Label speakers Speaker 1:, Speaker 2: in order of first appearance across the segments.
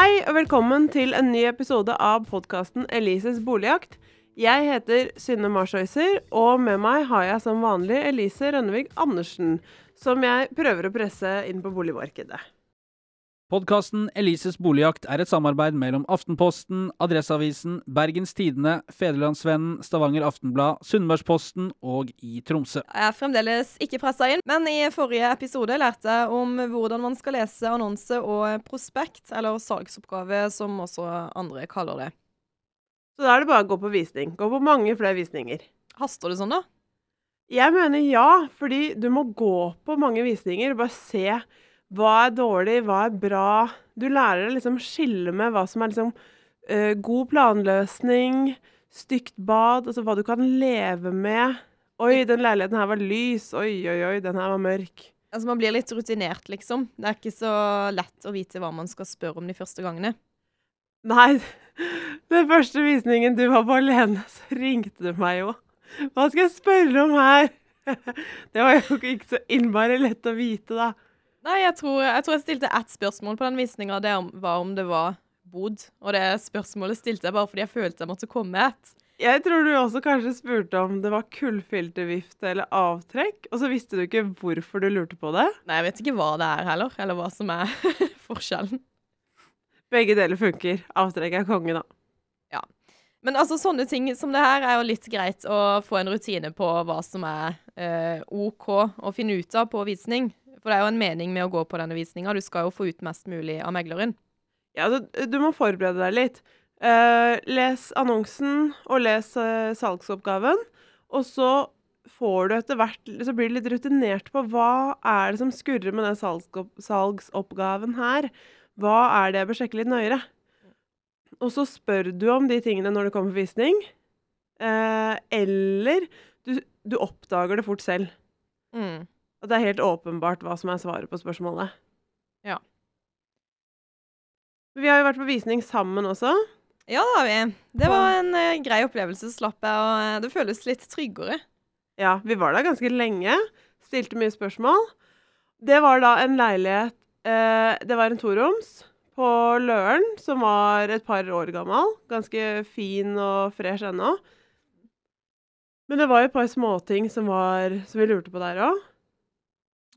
Speaker 1: Hei og velkommen til en ny episode av podkasten Elises boligjakt. Jeg heter Synne Marsøyser, og med meg har jeg som vanlig Elise Rønnevig Andersen, som jeg prøver å presse inn på boligmarkedet.
Speaker 2: Podkasten Elises boligjakt er et samarbeid mellom Aftenposten, Adresseavisen, Bergens Tidende, Federlandsvennen, Stavanger Aftenblad, Sunnmørsposten og i Tromsø.
Speaker 3: Jeg er fremdeles ikke pressa inn, men i forrige episode lærte jeg om hvordan man skal lese annonse og prospekt, eller salgsoppgave, som også andre kaller det.
Speaker 1: Så da er det bare å gå på visning. Gå på mange flere visninger.
Speaker 3: Haster det sånn, da?
Speaker 1: Jeg mener ja, fordi du må gå på mange visninger og bare se hva er dårlig, hva er bra. Du lærer deg liksom skille med hva som er liksom uh, god planløsning, stygt bad, altså hva du kan leve med. Oi, den leiligheten her var lys. Oi, oi, oi, den her var mørk.
Speaker 3: Altså Man blir litt rutinert, liksom. Det er ikke så lett å vite hva man skal spørre om de første gangene.
Speaker 1: Nei, den første visningen du var på alene, så ringte du meg jo. Hva skal jeg spørre om her? Det var jo ikke så innmari lett å vite, da.
Speaker 3: Nei, jeg tror jeg, tror jeg stilte ett spørsmål på den visninga. Det var om det var bod. Og det spørsmålet stilte jeg bare fordi jeg følte jeg måtte komme med et.
Speaker 1: Jeg tror du også kanskje spurte om det var kullfiltervifte eller avtrekk, og så visste du ikke hvorfor du lurte på det?
Speaker 3: Nei, jeg vet ikke hva det er heller, eller hva som er forskjellen.
Speaker 1: Begge deler funker. Avtrekk er konge, da.
Speaker 3: Ja. Men altså, sånne ting som det her er jo litt greit å få en rutine på hva som er eh, OK å finne ut av på visning. For det er jo en mening med å gå på denne visninga. Du skal jo få ut mest mulig av megleren.
Speaker 1: Ja, du, du må forberede deg litt. Uh, les annonsen og les uh, salgsoppgaven. Og så får du etter hvert Så blir du litt rutinert på hva er det som skurrer med den salgsopp, salgsoppgaven her. Hva er det jeg bør sjekke litt nøyere? Og så spør du om de tingene når du kommer på visning. Uh, eller du, du, oppdager det fort selv. Mm. At det er helt åpenbart hva som er svaret på spørsmålet.
Speaker 3: Ja.
Speaker 1: Vi har jo vært på visning sammen også.
Speaker 3: Ja, det har vi. Det var en uh, grei opplevelse. Slapp jeg, og uh, det føles litt tryggere.
Speaker 1: Ja, vi var der ganske lenge. Stilte mye spørsmål. Det var da en leilighet uh, Det var en toroms på Løren som var et par år gammel. Ganske fin og fresh ennå. Men det var jo et par småting som, som vi lurte på der òg.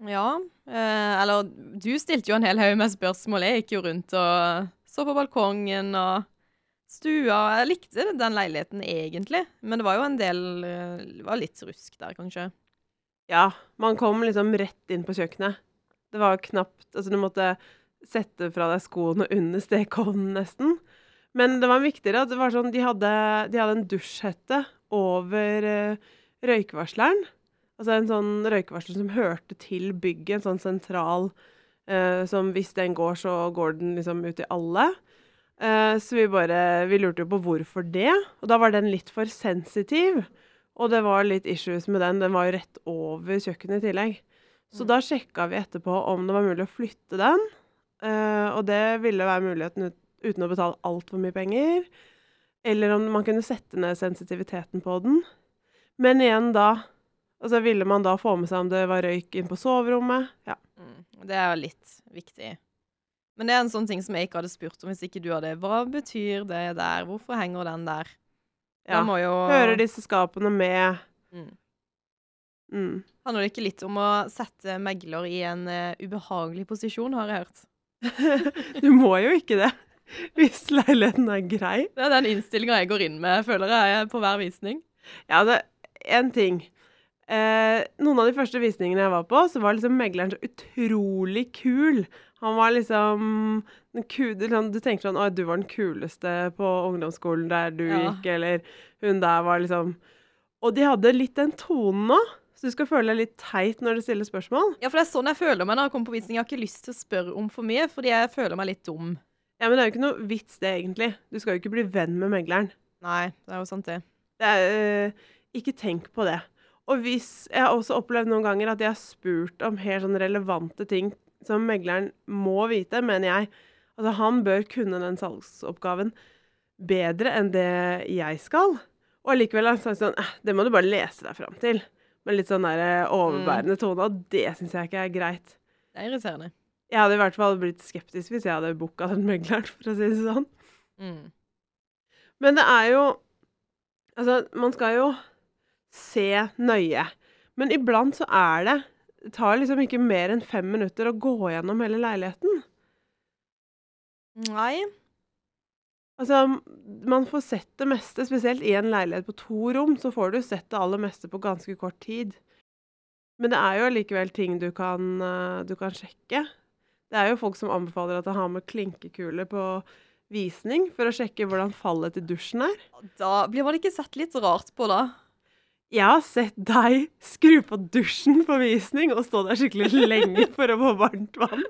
Speaker 3: Ja. Eh, eller du stilte jo en hel haug med spørsmål. Jeg gikk jo rundt og så på balkongen og stua. Jeg likte den leiligheten egentlig, men det var jo en del eh, Det var litt rusk der, kanskje.
Speaker 1: Ja. Man kom liksom rett inn på kjøkkenet. Det var knapt Altså, du måtte sette fra deg skoene under stekeovnen, nesten. Men det var viktigere at det var sånn De hadde, de hadde en dusjhette over uh, røykvarsleren. Altså en sånn røykevarsler som hørte til bygget, en sånn sentral eh, som hvis den går, så går den liksom ut til alle. Eh, så vi bare Vi lurte jo på hvorfor det. Og da var den litt for sensitiv. Og det var litt issues med den. Den var jo rett over kjøkkenet i tillegg. Så mm. da sjekka vi etterpå om det var mulig å flytte den. Eh, og det ville være muligheten ut, uten å betale altfor mye penger. Eller om man kunne sette ned sensitiviteten på den. Men igjen da og så ville man da få med seg om det var røyk inn på soverommet. Ja.
Speaker 3: Mm, det er jo litt viktig. Men det er en sånn ting som jeg ikke hadde spurt om hvis ikke du hadde. Hva betyr det der? Hvorfor henger den der?
Speaker 1: Ja. Jo... Hører disse skapene med? Mm.
Speaker 3: Mm. Handler det ikke litt om å sette megler i en uh, ubehagelig posisjon, har jeg hørt?
Speaker 1: du må jo ikke det. Hvis leiligheten er grei.
Speaker 3: Det er den innstillinga jeg går inn med, føler jeg, på hver visning.
Speaker 1: Ja, det er én ting. Eh, noen av de første visningene jeg var på, så var liksom megleren så utrolig kul. Han var liksom kul, Du tenker sånn Å, du var den kuleste på ungdomsskolen der du ja. gikk, eller hun der var liksom Og de hadde litt den tonen nå. Så du skal føle deg litt teit når du stiller spørsmål.
Speaker 3: Ja, for det er sånn jeg føler meg når jeg kommer på visning. Jeg har ikke lyst til å spørre om for mye, fordi jeg føler meg litt dum.
Speaker 1: Ja, men det er jo ikke noe vits, det, egentlig. Du skal jo ikke bli venn med megleren.
Speaker 3: Nei, det er jo sant, det.
Speaker 1: det er, øh, ikke tenk på det. Og hvis Jeg har også opplevd noen ganger at jeg har spurt om helt sånn relevante ting som megleren må vite, mener jeg. Altså, han bør kunne den salgsoppgaven bedre enn det jeg skal. Og allikevel har han sagt sånn eh, Det må du bare lese deg fram til. Med litt sånn der eh, overbærende tone, og det syns jeg ikke er greit.
Speaker 3: Det er irriterende.
Speaker 1: Jeg hadde i hvert fall blitt skeptisk hvis jeg hadde booka den megleren, for å si det sånn.
Speaker 3: Mm.
Speaker 1: Men det er jo Altså, man skal jo se nøye. Men iblant så er det Det tar liksom ikke mer enn fem minutter å gå gjennom hele leiligheten.
Speaker 3: Nei.
Speaker 1: Altså, man får sett det meste, spesielt i en leilighet på to rom, så får du sett det aller meste på ganske kort tid. Men det er jo allikevel ting du kan, eh, du kan sjekke. Det er jo folk som anbefaler at de har med klinkekule på visning for å sjekke hvordan fallet til dusjen er.
Speaker 3: Da blir man ikke sett litt rart på, da.
Speaker 1: Jeg har sett deg skru på dusjen på visning og stå der skikkelig lenge for å få varmt vann.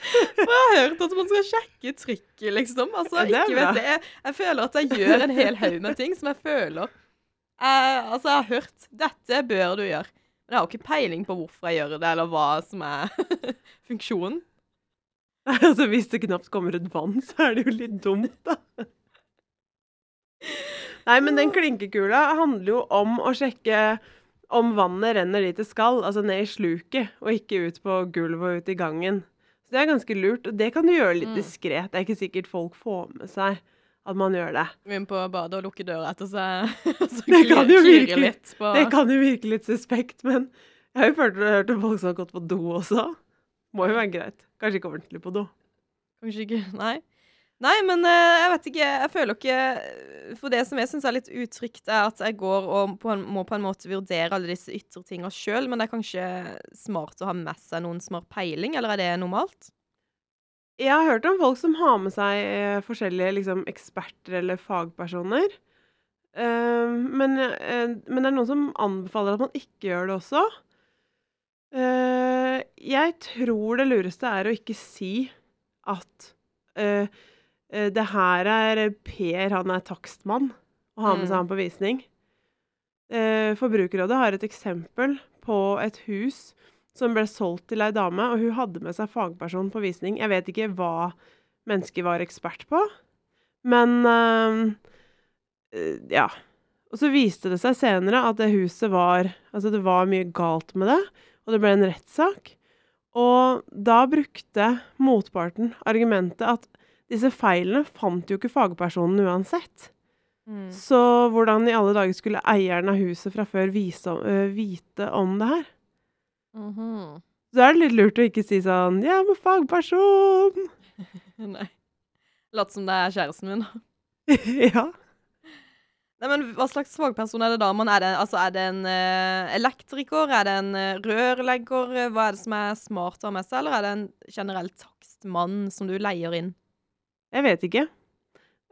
Speaker 3: For jeg har hørt at man skal sjekke trykket, liksom. Altså, ikke vet det. Jeg, jeg føler at jeg gjør en hel haug med ting som jeg føler jeg, Altså, jeg har hørt dette bør du gjøre. Men jeg har jo ikke peiling på hvorfor jeg gjør det, eller hva som er funksjonen.
Speaker 1: Altså, hvis det knapt kommer ut vann, så er det jo litt dumt, da. Nei, men den klinkekula handler jo om å sjekke om vannet renner dit det skal, altså ned i sluket, og ikke ut på gulvet og ut i gangen. Så det er ganske lurt, og det kan du gjøre litt
Speaker 3: Mm.
Speaker 1: diskré. Det er ikke sikkert folk får med seg at man gjør det.
Speaker 3: Gå inn på badet og lukke døra etter seg. Så
Speaker 1: Det kan jo virke-
Speaker 3: litt på
Speaker 1: Det kan jo virke litt suspekt, men jeg har jo hørt, hørt om folk som har gått på do også. Må jo være greit. Kanskje ikke ordentlig på do.
Speaker 3: Kanskje ikke Nei. Nei, men eh, jeg vet ikke. Jeg føler ikke For det som jeg syns er litt utrygt, er at jeg går og på en, må på en måte vurdere alle disse ytre tinga sjøl, men det er kanskje smart å ha med seg noen som har peiling, eller er det normalt?
Speaker 1: Jeg har hørt om folk som har med seg eh, forskjellige liksom, eksperter eller fagpersoner. Uh, men, uh, men det er noen som anbefaler at man ikke gjør det også. Uh, jeg tror det lureste er å ikke si at eh, eh, det her er Per, han er takstmann, og har med seg
Speaker 3: Mm.
Speaker 1: han på visning. Eh, Forbrukerrådet har et eksempel på et hus som ble solgt til ei dame, og hun hadde med seg fagperson på visning. Jeg vet ikke hva mennesket var ekspert på, men eh, eh, ja. Og så viste det seg senere at det huset var Altså, det var mye galt med det, og det ble en rettssak. Og da brukte motparten argumentet at disse feilene fant jo ikke fagpersonen uansett. Så hvordan i alle dager skulle eieren av huset fra før vise, øh, vite om det her?
Speaker 3: Mhm.
Speaker 1: Så er det litt lurt å ikke si sånn Ja, men fagperson!
Speaker 3: Nei. Lat som det er kjæresten min.
Speaker 1: ja.
Speaker 3: Nei, men Hva slags fagperson er det da? Man er, det, altså, er det en uh, elektriker? Er det en uh, rørlegger? Hva er det som er smart å ha med seg? Eller er det en generell takstmann som du leier inn?
Speaker 1: Jeg vet ikke.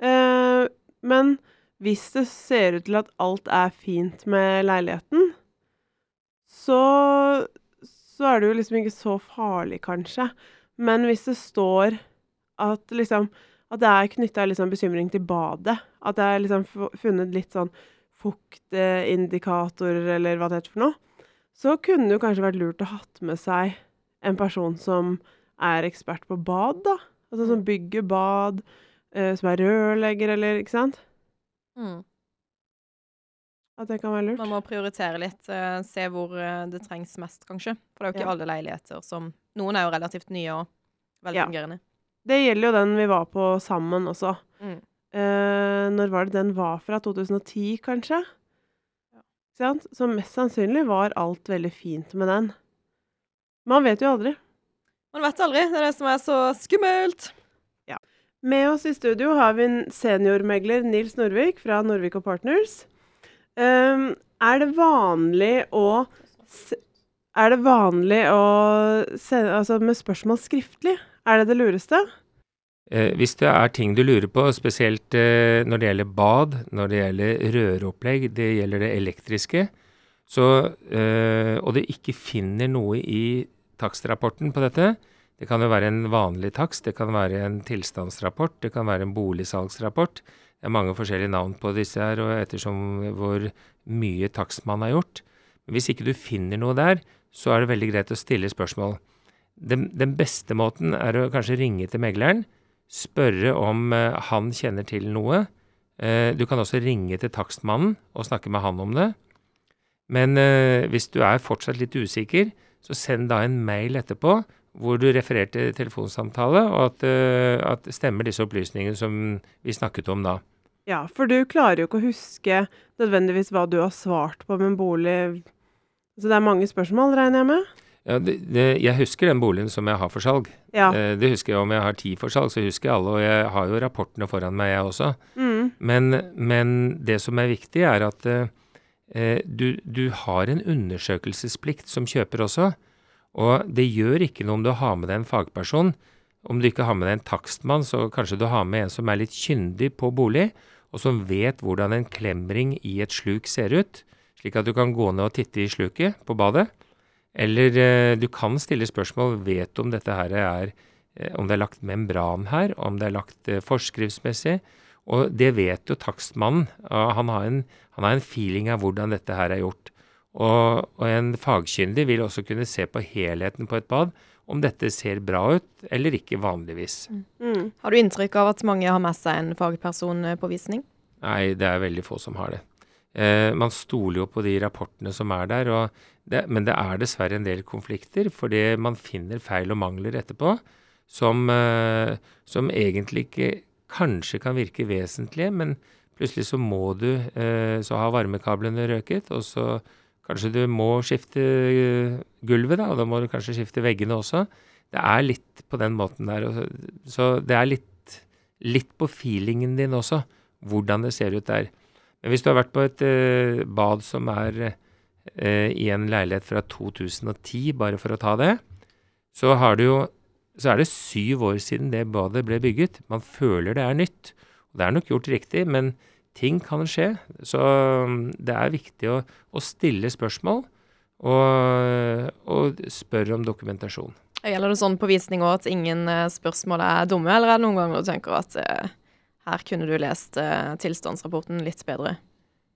Speaker 1: Eh, men hvis det ser ut til at alt er fint med leiligheten, så, så er det jo liksom ikke så farlig, kanskje. Men hvis det står at liksom At det er knytta liksom bekymring til badet, at det er liksom funnet litt sånn fuktindikatorer, eller hva det heter for noe, så kunne det jo kanskje vært lurt å hatt med seg en person som er ekspert på bad, da. Altså som bygger bad, eh, som er rørlegger, eller ikke sant? At det kan være lurt.
Speaker 3: Man må prioritere litt. eh, se hvor eh, det trengs mest, kanskje. For det er jo ikke
Speaker 1: Ja.
Speaker 3: alle leiligheter som Noen er jo relativt nye og
Speaker 1: Ja.
Speaker 3: velfungerende.
Speaker 1: Det gjelder jo den vi var på sammen også.
Speaker 3: Mm.
Speaker 1: Eh, når var det den var fra? 2010, kanskje?
Speaker 3: Ja.
Speaker 1: Ikke sant? Så mest sannsynlig var alt veldig fint med den. Man vet jo aldri.
Speaker 3: Man vet aldri. Det er det som er så skummelt.
Speaker 1: Med oss i studio har vi en seniormegler Nils Norvik fra Norvik og Partners. Um, er det vanlig å Er det vanlig å sende altså med spørsmål skriftlig? Er det det lureste?
Speaker 4: Eh, hvis det er ting du lurer på, spesielt eh, når det gjelder bad, når det gjelder røreopplegg, det gjelder det elektriske, så, eh, og det ikke finner noe i takstrapporten på dette, det kan jo være en vanlig takst, det kan være en tilstandsrapport, det kan være en boligsalgsrapport. Det er mange forskjellige navn på disse her, og ettersom hvor mye takst man har gjort. Men hvis ikke du finner noe der, så er det veldig greit å stille spørsmål. Den, den beste måten er å kanskje ringe til megleren, spørre om eh, han kjenner til noe. Eh, du kan også ringe til takstmannen og snakke med han om det. Men eh, hvis du er fortsatt litt usikker, så send da en mail etterpå hvor du refererte telefonsamtale, og at, eh, at stemmer disse opplysningene som vi snakket om da.
Speaker 1: Ja, for du klarer jo ikke å huske nødvendigvis hva du har svart på med en bolig. Så det er mange spørsmål, regner jeg med?
Speaker 4: Ja, det, det, jeg husker den boligen som jeg har for salg.
Speaker 1: Ja.
Speaker 4: Eh, det husker jeg om jeg har ti for salg, så husker jeg alle, og jeg har jo rapportene foran meg, jeg også.
Speaker 1: Mm.
Speaker 4: Men, men det som er viktig, er at eh, du, du har en undersøkelsesplikt som kjøper også. Og det gjør ikke noe om du har med deg en fagperson. Om du ikke har med deg en takstmann, så kanskje du har med en som er litt kyndig på bolig, og som vet hvordan en klemring i et sluk ser ut, slik at du kan gå ned og titte i sluket på badet. Eller eh, du kan stille spørsmål vet du om dette her er eh, om det er lagt membran her, om det er lagt eh, forskriftsmessig. Og det vet jo takstmannen. Han har, en, han har en feeling av hvordan dette her er gjort. Og, og en fagkyndig vil også kunne se på helheten på et bad, om dette ser bra ut eller ikke vanligvis.
Speaker 1: Mm.
Speaker 3: Har du inntrykk av at mange har med seg en fagperson eh, på visning?
Speaker 4: Nei, det er veldig få som har det. Eh, man stoler jo på de rapportene som er der, og det, men det er dessverre en del konflikter, fordi man finner feil og mangler etterpå som, eh, som egentlig ikke kanskje kan virke vesentlige, men plutselig så må du eh, Så har varmekablene røket, og så kanskje du må skifte eh, gulvet, da, og da må du kanskje skifte veggene også. Det er litt på den måten der. så- det er litt, litt på feelingen din også, hvordan det ser ut der. Men hvis du har vært på et eh, bad som er i en leilighet fra 2010, bare for å ta det, så har du jo så er det syv år siden det badet ble bygget. Man føler det er nytt. Og det er nok gjort riktig, men ting kan skje. Så mm, det er viktig å, å stille spørsmål, og, og spørre om dokumentasjon.
Speaker 3: Gjelder det sånn på visning òg at ingen eh, spørsmål er dumme, eller er det noen ganger du tenker at eh, her kunne du lest eh, tilstandsrapporten litt bedre?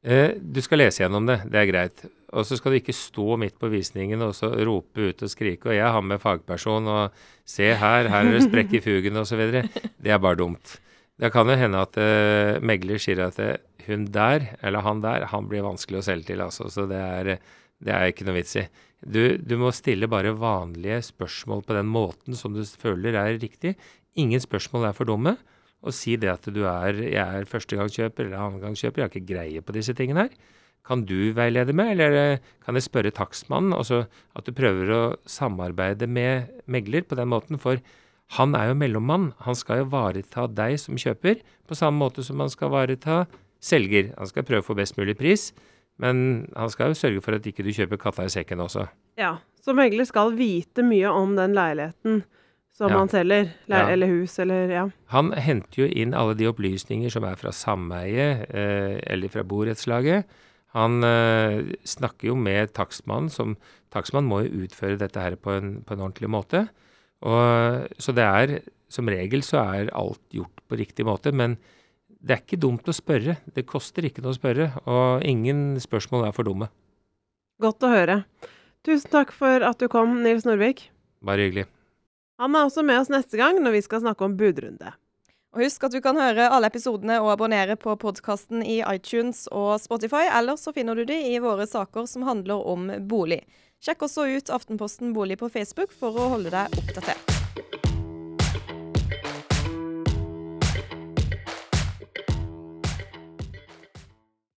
Speaker 4: Eh, du skal lese gjennom det, det er greit. Og så skal du ikke stå midt på visningen og så rope ut og skrike. Og jeg har med fagperson og se her, her er det sprekk i fugen osv. Det er bare dumt. Det kan jo hende at eh, megler sier at eh, hun der, eller han der, han blir vanskelig å selge til, altså. Så det er, det er ikke noe vits i. Du, du må stille bare vanlige spørsmål på den måten som du føler er riktig. Ingen spørsmål er for dumme. Og si det at du er, jeg er førstegangskjøper eller andregangskjøper, jeg har ikke greie på disse tingene her. Kan du veilede meg, eller eh, kan jeg spørre takstmannen? Altså at du prøver å samarbeide med megler på den måten. For han er jo mellommann. Han skal jo vareta deg som kjøper, på samme måte som han skal vareta selger. Han skal prøve å få best mulig pris, men han skal jo sørge for at ikke du kjøper katta i sekken også.
Speaker 1: Ja. Så megler skal vite mye om den leiligheten som
Speaker 4: Ja.
Speaker 1: han selger. eller,
Speaker 4: Ja.
Speaker 1: Eller hus, eller ja.
Speaker 4: Han henter jo inn alle de opplysninger som er fra sameie eh, eller fra borettslaget. Han eh, snakker jo med takstmannen, som takstmannen må jo utføre dette her på en, på en ordentlig måte. Og, så det er som regel så er alt gjort på riktig måte, men det er ikke dumt å spørre. Det koster ikke noe å spørre, og ingen spørsmål er for dumme.
Speaker 1: Godt å høre. Tusen takk for at du kom, Nils Norvik.
Speaker 4: Bare hyggelig.
Speaker 1: Han er også med oss neste gang når vi skal snakke om budrunde.
Speaker 3: Og husk at du kan høre alle episodene og abonnere på podkasten i iTunes og Spotify, eller så finner du de i våre saker som handler om bolig. Sjekk også ut Aftenposten bolig på Facebook for å holde deg oppdatert.